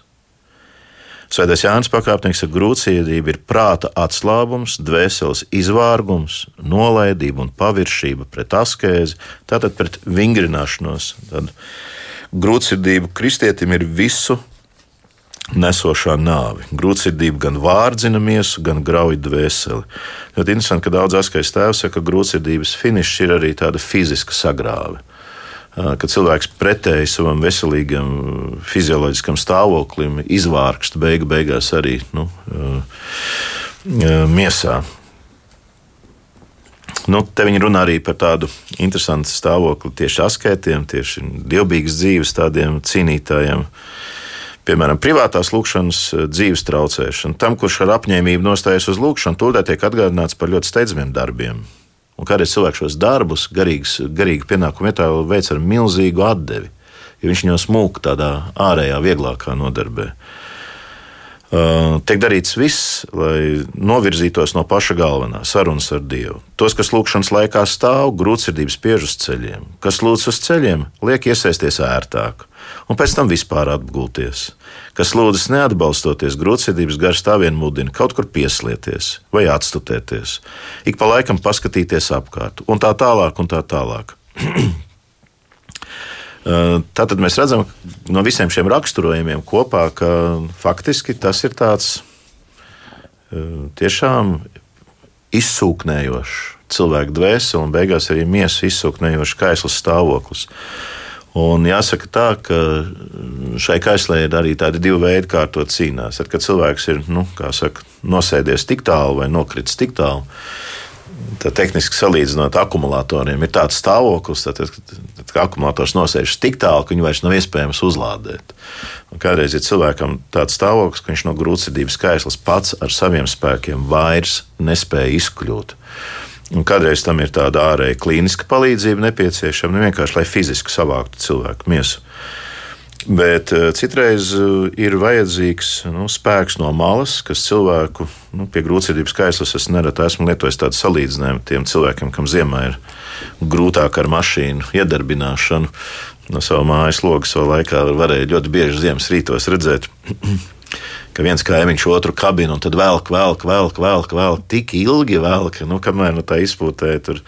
Svētais Jānis pakāpnieks ar grūtsirdību ir prāta atslābums, dvēseles izvārgums, nolaidība un paviršība pret askēzi, tātad pret vingrināšanos. Tad grūtsirdība kristietim ir visu nesošā nāve. Grūtsirdība gan vārdzina miesu, gan grauj dvēseli. Ļoti interesanti, ka daudz askais tēvs saka, ka grūtsirdības finišs ir arī tāda fiziska sagrāve ka cilvēks pretēji savam veselīgam fizioloģiskam stāvoklim izvārkst beigu beigās arī nu, miesā. Nu, te viņi runā arī par tādu interesantu stāvokli tieši askētiem, tieši dievbijīgas dzīves tādiem cīnītājiem. Piemēram, privātās lūkšanas dzīves traucēšana. Tam, kurš ar apņēmību nostājas uz lūkšanu, tūlīt tiek atgādināts par ļoti steidzamiem darbiem. Un kādreiz cilvēks šos darbus, garīgas, garīgi pienākumu vietā, veic ar milzīgu atdevi, jo viņš jau smūg tādā ārējā, vieglākā nodarbē. Uh, tiek darīts viss, lai novirzītos no paša galvenā sarunas ar Dievu. Tos, kas lūkšanas laikā stāv, grūtsirdības spiež uz ceļiem, kas lūdz uz ceļiem, liek iesaisties ērtāk, un pēc tam vispār atgulties kas lūdzas neatbalstoties grūtsirdības gars, tā vien mudina kaut kur pieslieties vai atstutēties, ik pa laikam paskatīties apkārt, un tā tālāk, un tā tālāk. Tātad mēs redzam no visiem šiem raksturojumiem kopā, ka faktiski tas ir tāds tiešām izsūknējošs cilvēku dvēseli un beigās arī miesu izsūknējošs kaislas stāvoklis. Un jāsaka tā, ka šai kaislē ir arī tādi divi veidi, kā ar to cīnās. Tad, kad cilvēks ir nu, saka, nosēdies tik tālu vai nokritis tik tālu, tehniski salīdzinot akumulatoriem, ir tāds stāvoklis, tad, tad, kad akumulators nosēžas tik tālu, ka viņu vairs nav iespējams uzlādēt. Un kādreiz ir cilvēkam tāds stāvoklis, ka viņš no grūtsirdības kaislas pats ar saviem spēkiem vairs nespēja izkļūt. Un kādreiz tam ir tāda ārēja klīniska palīdzība nepieciešama, ne vienkārši lai fiziski savāktu cilvēku miesu. Bet uh, citreiz uh, ir vajadzīgs nu, spēks no malas, kas cilvēku nu, pie grūtsirdības kaislas es nereti esmu lietojis tādu salīdzinājumu tiem cilvēkiem, kam ziemā ir grūtāk ar mašīnu iedarbināšanu. No savas mājas logas savā laikā varēja ļoti bieži ziemas rītos redzēt ka viens kaimiņš otru kabinu, un tad velk, velk, velk, velk, velk tik ilgi, velk, nu, kamēr nu, tā izpūtē tur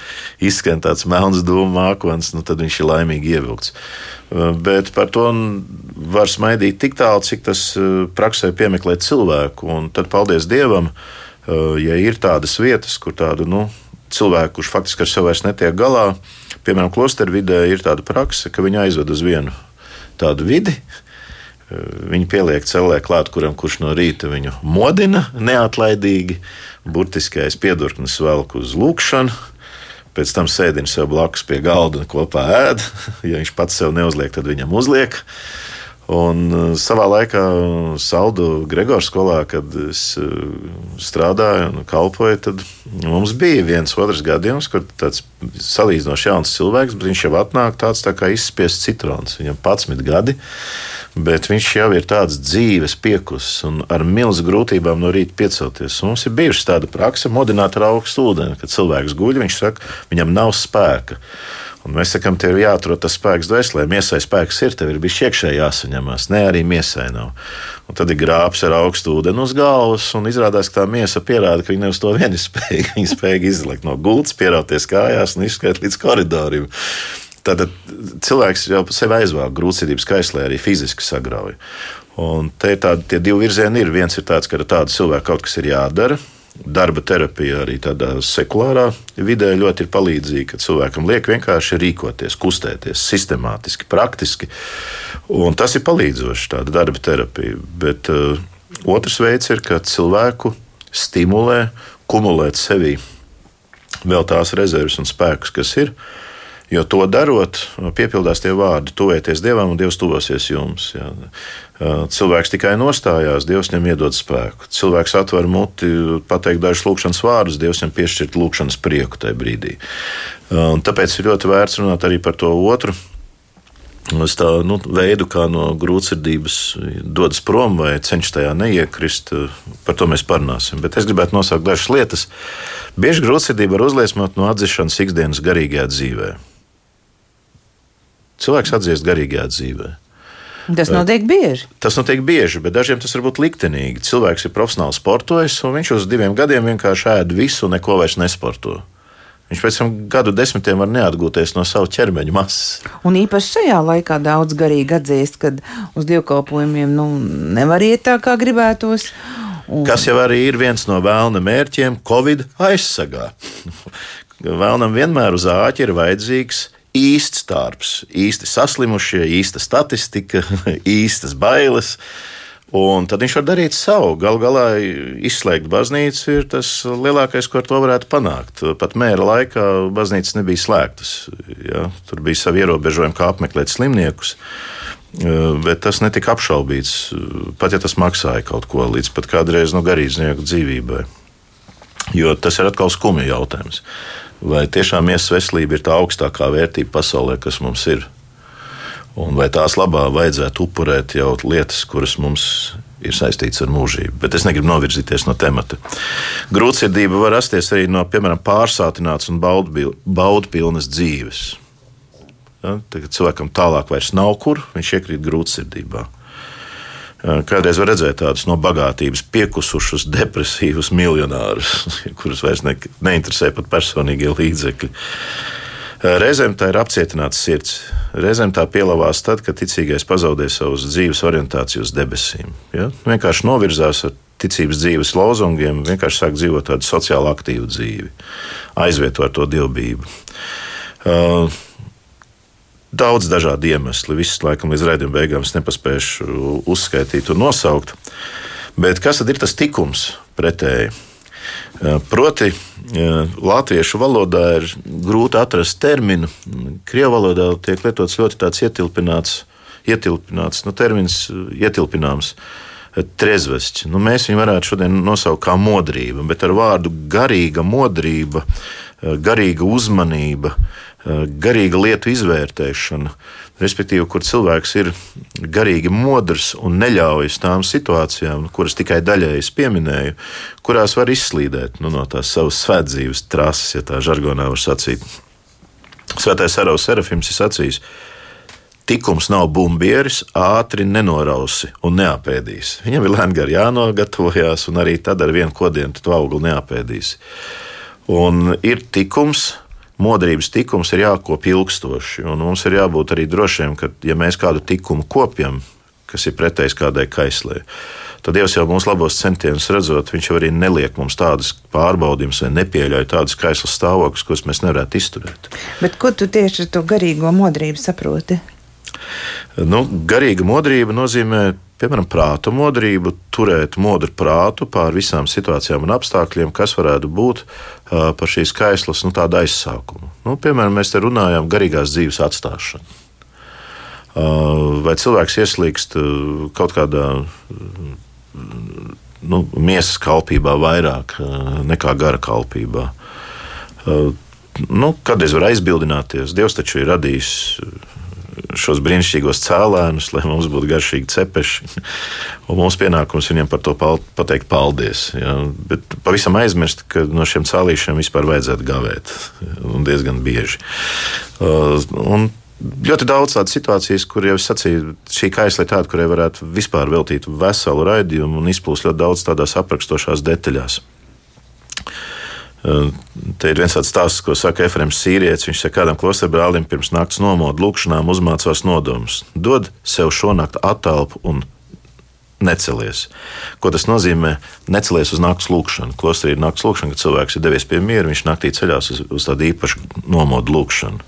izskan tāds melns dūmu mākons, nu, tad viņš ir laimīgi ievilkts. Uh, bet par to var smaidīt tik tālu, cik tas uh, praksē piemeklē cilvēku, un tad paldies Dievam, uh, ja ir tādas vietas, kur tādu, nu, cilvēku, kurš faktiski ar sevi vairs netiek galā, piemēram, klosteru vidē ir tāda praksa, ka viņi aizved uz vienu tādu vidi, Viņi pieliek cellē klāt, kuram kurš no rīta viņu modina neatlaidīgi, burtiskais piedurknis velk uz lūkšanu. Pēc tam sēdina sev blakus pie galda un kopā ēd. Ja viņš pats sev neuzliek, tad viņam uzliek. Un uh, savā laikā Saldu Gregors skolā, kad es uh, strādāju un kalpoju, tad mums bija viens otrs gadījums, kur tāds salīdzinoši jauns cilvēks, bet viņš jau atnāk tāds tā kā izspiests citrons. Viņam 11 gadi, bet viņš jau ir tāds dzīves piekus un ar milzu grūtībām no rīta piecelties. Un mums ir bijusi tāda praksa modināt ar augstu ūdeni, kad cilvēks guļ, viņš saka, viņam nav spēka. Un mēs sakām, tev ir jāatrod tas spēks dvēselē. Miesai spēks ir, tev ir bijis iekšēji jāsaņemās. Nē, arī miesai nav. Un tad ir grābs ar augstu ūdeni uz galvas, un izrādās, ka tā miesa pierāda, ka viņa ne uz to vien ir spējīga. Viņa spēja izlikt no gultas, pierauties kājās un izskriet līdz koridorim. Tad cilvēks jau sev aizvāk grūtības kaislē, arī fiziski sagrauj. Un te ir tādi divi virzieni. Ir. Viens ir tāds, ka ar tādu cilvēku kaut kas ir jādara darba terapija arī tādā sekulārā vidē ļoti ir palīdzīga, ka cilvēkam liek vienkārši rīkoties, kustēties sistemātiski, praktiski. Un tas ir palīdzoši, tāda darba terapija. Bet uh, otrs veids ir, ka cilvēku stimulē, kumulēt sevī vēl tās rezerves un spēkus, kas ir. Jo to darot, piepildās tie vārdi, tuvieties Dievam un Dievs tuvosies jums. Jā. Cilvēks tikai nostājās, Dievs viņam iedod spēku. Cilvēks atver muti, pateikt dažus lūkšanas vārdus, Dievs viņam piešķirt lūkšanas prieku tajā brīdī. Un tāpēc ir ļoti vērts runāt arī par to otru. Es tā nu, veidu, kā no grūtsirdības dodas prom vai cenšas tajā neiekrist, par to mēs parunāsim. Bet es gribētu nosaukt dažas lietas. Bieži grūtsirdība var uzliesmot no atzīšanas ikdienas garīgajā dzīvē. Cilvēks atzīst garīgajā dzīvē. Tas notiek bieži. Tas notiek bieži, bet dažiem tas var būt liktenīgi. Cilvēks ir profesionāls sportojis, un viņš uz diviem gadiem vienkārši ēd visu un neko vairs nesporto. Viņš pēc tam gadu desmitiem var neatgūties no sava ķermeņa masas. Un īpaši šajā laikā daudz garīgi atzīst, ka uz dievkalpojumiem nu, nevar iet tā, kā gribētos. Un... Kas jau arī ir viens no vēlna mērķiem, Covid aizsargā. Vēlnam vienmēr uz āķi ir vajadzīgs īsts darbs, īsti saslimušie, īsta statistika, īstas bailes. Un tad viņš var darīt savu. Galu galā izslēgt baznīcu ir tas lielākais, ko ar to varētu panākt. Pat mēra laikā baznīcas nebija slēgtas. Ja? Tur bija savi ierobežojumi, kā apmeklēt slimniekus. Bet tas netika apšaubīts, pat ja tas maksāja kaut ko līdz pat kādreiz no garīdznieku dzīvībai. Jo tas ir atkal skumja jautājums vai tiešām miesas veselība ir tā augstākā vērtība pasaulē, kas mums ir. Un vai tās labā vajadzētu upurēt jau lietas, kuras mums ir saistītas ar mūžību. Bet es negribu novirzīties no temata. Grūtsirdība var rasties arī no, piemēram, pārsātināts un baudpilnas dzīves. Ja, tagad cilvēkam tālāk vairs nav kur, viņš iekrīt grūtsirdībā. Kādreiz var redzēt tādus no bagātības piekusušus, depresīvus miljonārus, kurus vairs ne, neinteresē pat personīgie līdzekļi. Reizēm tā ir apcietināta sirds. Reizēm tā pielavās tad, kad ticīgais pazaudē savus dzīves orientāciju uz debesīm. Ja? Vienkārši novirzās ar ticības dzīves lozungiem, vienkārši sāk dzīvot tādu sociāli aktīvu dzīvi, aizvieto ar to dievbijību. Uh, Daudz dažādu iemeslu. Visus laikam līdz raidījuma beigām es nepaspēšu uzskaitīt un nosaukt. Bet kas tad ir tas tikums pretēji? Proti, latviešu valodā ir grūti atrast terminu. Krievijas valodā tiek lietots ļoti tāds ietilpināts, ietilpināts nu, termins, ietilpināms. Trezvests. Nu, mēs viņu varētu šodien nosaukt kā modrība, bet ar vārdu garīga modrība, garīga uzmanība, Eh, garīga lietu izvērtēšana, respektīvi, kur cilvēks ir garīgi modrs un neļaujas tām situācijām, kuras tikai daļēji pieminēju, kurās var izslīdēt nu, no tās savas svētdzīves trases, ja tā žargonā var sacīt. Svētais Aravs Serafims ir sacījis, tikums nav bumbieris, ātri nenorausi un neapēdīs. Viņam ir lēni gar jānogatavojās, un arī tad ar vienu kodienu tu augli neapēdīsi. Un ir tikums, modrības tikums ir jākop ilgstoši. Mums ir jābūt arī drošiem, ka, ja mēs kādu tikumu kopjam, kas ir pretējs kādai kaislē, tad Dievs jau mūsu labos centienus redzot, Viņš jau arī neliek mums tādas pārbaudījumus vai nepieļauj tādus kaislas stāvokļus, kurus mēs nevarētu izturēt. Bet ko tu tieši ar to garīgo modrību saproti? Nu, garīga modrība nozīmē piemēram, prāta modrību, turēt modru prātu pār visām situācijām un apstākļiem, kas varētu būt uh, par šīs kaislas nu, aizsākumu. Nu, piemēram, mēs te runājam par garīgās dzīves atstāšanu. vai cilvēks ieslīgst kaut kādā nu, miesas kalpībā vairāk nekā gara kalpībā. Nu, kad es varu aizbildināties, Dievs taču ir radījis šos brīnišķīgos cēlēnus, lai mums būtu garšīgi cepeši. Un mums pienākums viņiem par to pateikt paldies. Ja? Bet pavisam aizmirst, ka no šiem cēlīšiem vispār vajadzētu gavēt. Un diezgan bieži. Uh, un ļoti daudz tādu situācijas, kur jau sacīju, šī kaisla ir tāda, kurai varētu vispār veltīt veselu raidījumu un izplūst ļoti daudz tādās aprakstošās detaļās. Te ir viens tāds stāsts, ko saka Efrains Sīrietis. Viņš saka, kādam klosterbrālim pirms naktas nomoda lūkšanām uzmācās nodomus. Dod sev šonakt attālpu un necelies. Ko tas nozīmē? Necelies uz naktas lūkšanu. Klosterī ir naktas lūkšana, kad cilvēks ir devies pie miera, viņš naktī ceļās uz, uz tādu īpašu nomodu lūkšanu.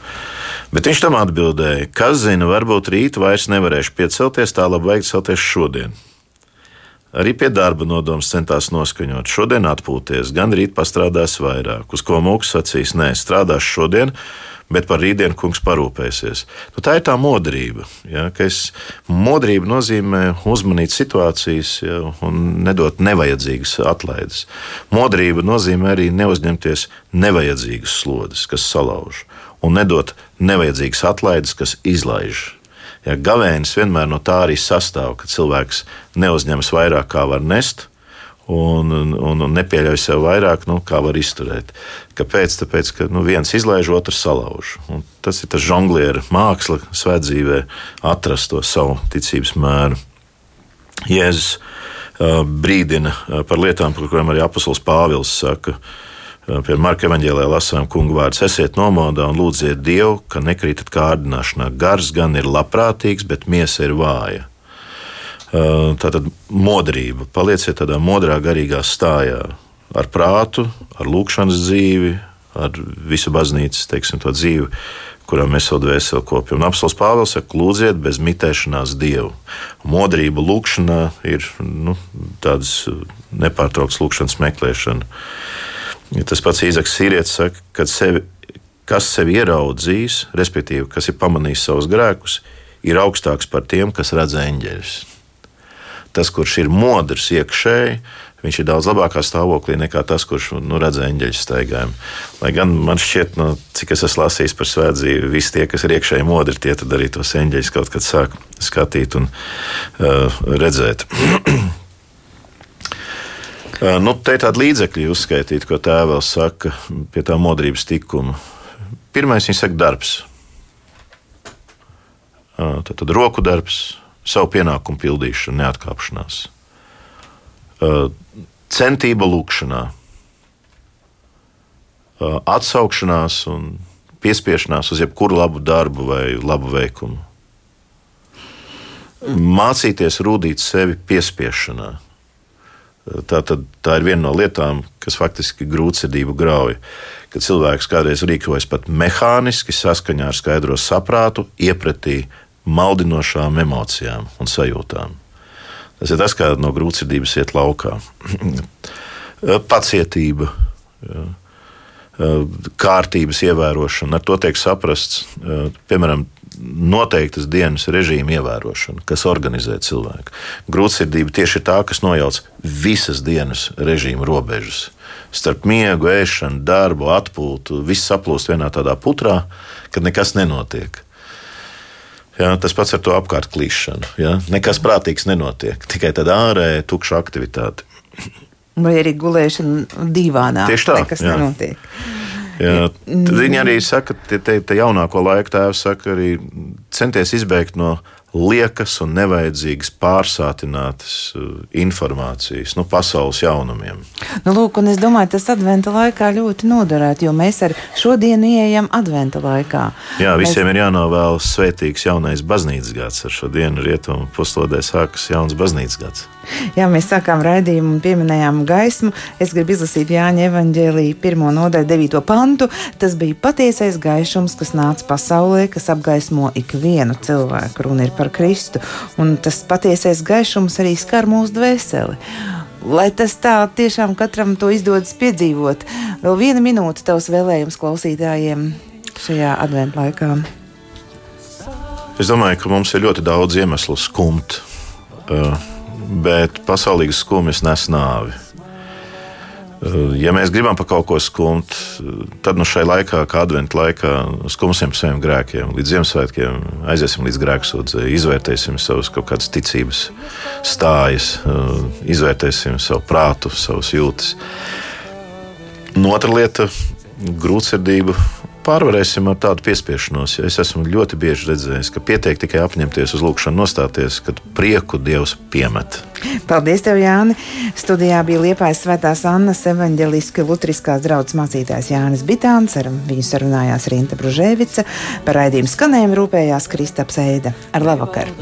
Bet viņš tam atbildēja, kas zina, varbūt rīt vairs nevarēšu piecelties, tā labi vajag celties šodien. Arī pie darba nodoms centās noskaņot. Šodien atpūties, gan rīt pastrādās vairāk. Uz ko mūks sacīs, nē, strādās šodien, bet par rītdienu kungs parūpēsies. Nu, tā ir tā modrība. Ja, es, modrība nozīmē uzmanīt situācijas ja, un nedot nevajadzīgas atlaides. Modrība nozīmē arī neuzņemties nevajadzīgas slodzes, kas salauž, un nedot nevajadzīgas atlaides, kas izlaiž. Ja, gavēnis vienmēr no tā arī sastāv, ka cilvēks neuzņemas vairāk, kā var nest, un, un, un nepieļauj sev vairāk, nu, kā var izturēt. Kāpēc? Tāpēc, ka nu, viens izlaiž, otrs salauž. Un tas ir tas žonglieru māksla, svētdzīvē, atrast to savu ticības mēru. Jēzus uh, brīdina uh, par lietām, par kurām arī apustulis Pāvils saka. Pie Marka evanģēlē lasām, kungu vārds, esiet nomodā un lūdziet Dievu, ka nekrītat kārdināšanā. Gars gan ir labprātīgs, bet miesa ir vāja. Tātad modrība, palieciet tādā modrā, garīgā stājā, ar prātu, ar lūkšanas dzīvi, ar visu baznīcas teiksim, dzīvi, kurā mēs savu dvēseli kopjam. Apelsīns Pāvils saka, lūdziet bez mitēšanās Dievu. Modrība lūkšanā ir nu, tādas nepārtrauktas lūkšanas meklēšana. Ja tas pats Īzaks Sīrietis saka, ka sevi, kas sevi ieraudzījis, respektīvi, kas ir pamanījis savus grēkus, ir augstāks par tiem, kas redz eņģeļus. Tas, kurš ir modrs iekšēji, viņš ir daudz labākā stāvoklī nekā tas, kurš nu, redz eņģeļu staigājumu. Lai gan man šķiet, nu, cik es esmu lasījis par svētdzīvi, visi tie, kas ir iekšēji modri, tie arī tos eņģeļus kaut kad sāk skatīt un uh, redzēt. Nu, te ir tādi līdzekļi uzskaitīti, ko tēvs saka pie tā modrības tikuma. Pirmais, viņš saka, darbs. Tad, tad roku darbs, savu pienākumu pildīšana, neatkāpšanās. Centība lūkšanā, atsaukšanās un piespiešanās uz jebkuru labu darbu vai labu veikumu. Mācīties rūdīt sevi piespiešanā Tā, tad, tā ir viena no lietām, kas faktiski grūtsirdību grauj. Kad cilvēks kādreiz rīkojas pat mehāniski, saskaņā ar skaidro saprātu, iepratī maldinošām emocijām un sajūtām. Tas ir tas, kā no grūtsirdības iet laukā. Pacietība, kārtības ievērošana, ar to tiek saprasts, piemēram, noteiktas dienas režīma ievērošana, kas organizē cilvēku. Grūtsirdība tieši ir tā, kas nojauc visas dienas režīma robežas. Starp miegu, ēšanu, darbu, atpūtu, viss saplūst vienā tādā putrā, kad nekas nenotiek. Ja, tas pats ar to apkārt klīšanu. Ja. Nekas prātīgs nenotiek, tikai tāda ārēja, tukša aktivitāte. Vai arī gulēšana divānā. Tieši tā. Nekas jā. nenotiek. Jā, viņi arī saka, te, te, te jaunāko laiku tēvs saka, arī centies izbēgt no liekas un nevajadzīgas pārsātinātas uh, informācijas, nu, pasaules jaunumiem. Nu, lūk, un es domāju, tas adventa laikā ļoti noderētu, jo mēs ar šodienu ieejam adventa laikā. Jā, visiem mēs... ir jānovēl svētīgs jaunais baznīcas gads. Ar šo dienu rietumu puslodē sākas jauns baznīcas gads. Jā, mēs sākām raidījumu un pieminējām gaismu. Es gribu izlasīt Jāņa evaņģēlīja pirmo nodaļu, devīto pantu. Tas bija patiesais gaišums, kas nāca pasaulē, kas apgaismo ikvienu cilvēku. Runa ir par Kristu, un tas patiesais gaišums arī skar mūsu dvēseli. Lai tas tā tiešām katram to izdodas piedzīvot. Vēl viena minūte tavs vēlējums klausītājiem šajā adventu laikā. Es domāju, ka mums ir ļoti daudz iemeslu skumt, uh, bet pasaulīgas skumjas nes nāvi. Uh, ja mēs gribam par kaut ko skumt, tad nu šai laikā, kā adventu laikā, skumsim par saviem grēkiem. Līdz Ziemassvētkiem aiziesim līdz grēksūdzei, izvērtēsim savus kaut kādas ticības stājas, uh, izvērtēsim savu prātu, savus jūtas. Un otra lieta - grūtsirdība pārvarēsim ar tādu piespiešanos. Ja es esmu ļoti bieži redzējis, ka pietiek tikai apņemties uz lūkšanu, nostāties, kad prieku Dievs piemet. Paldies, tev, Jāni! Studijā bija Liepājas Svētās Annas evaņģeliski Lutriskās draudzes mācītājs Jānis Bitāns, ar viņu sarunājās Rinta Bružēvica, par raidījumu skanējumu rūpējās Kristaps Eida. Ar labvakaru!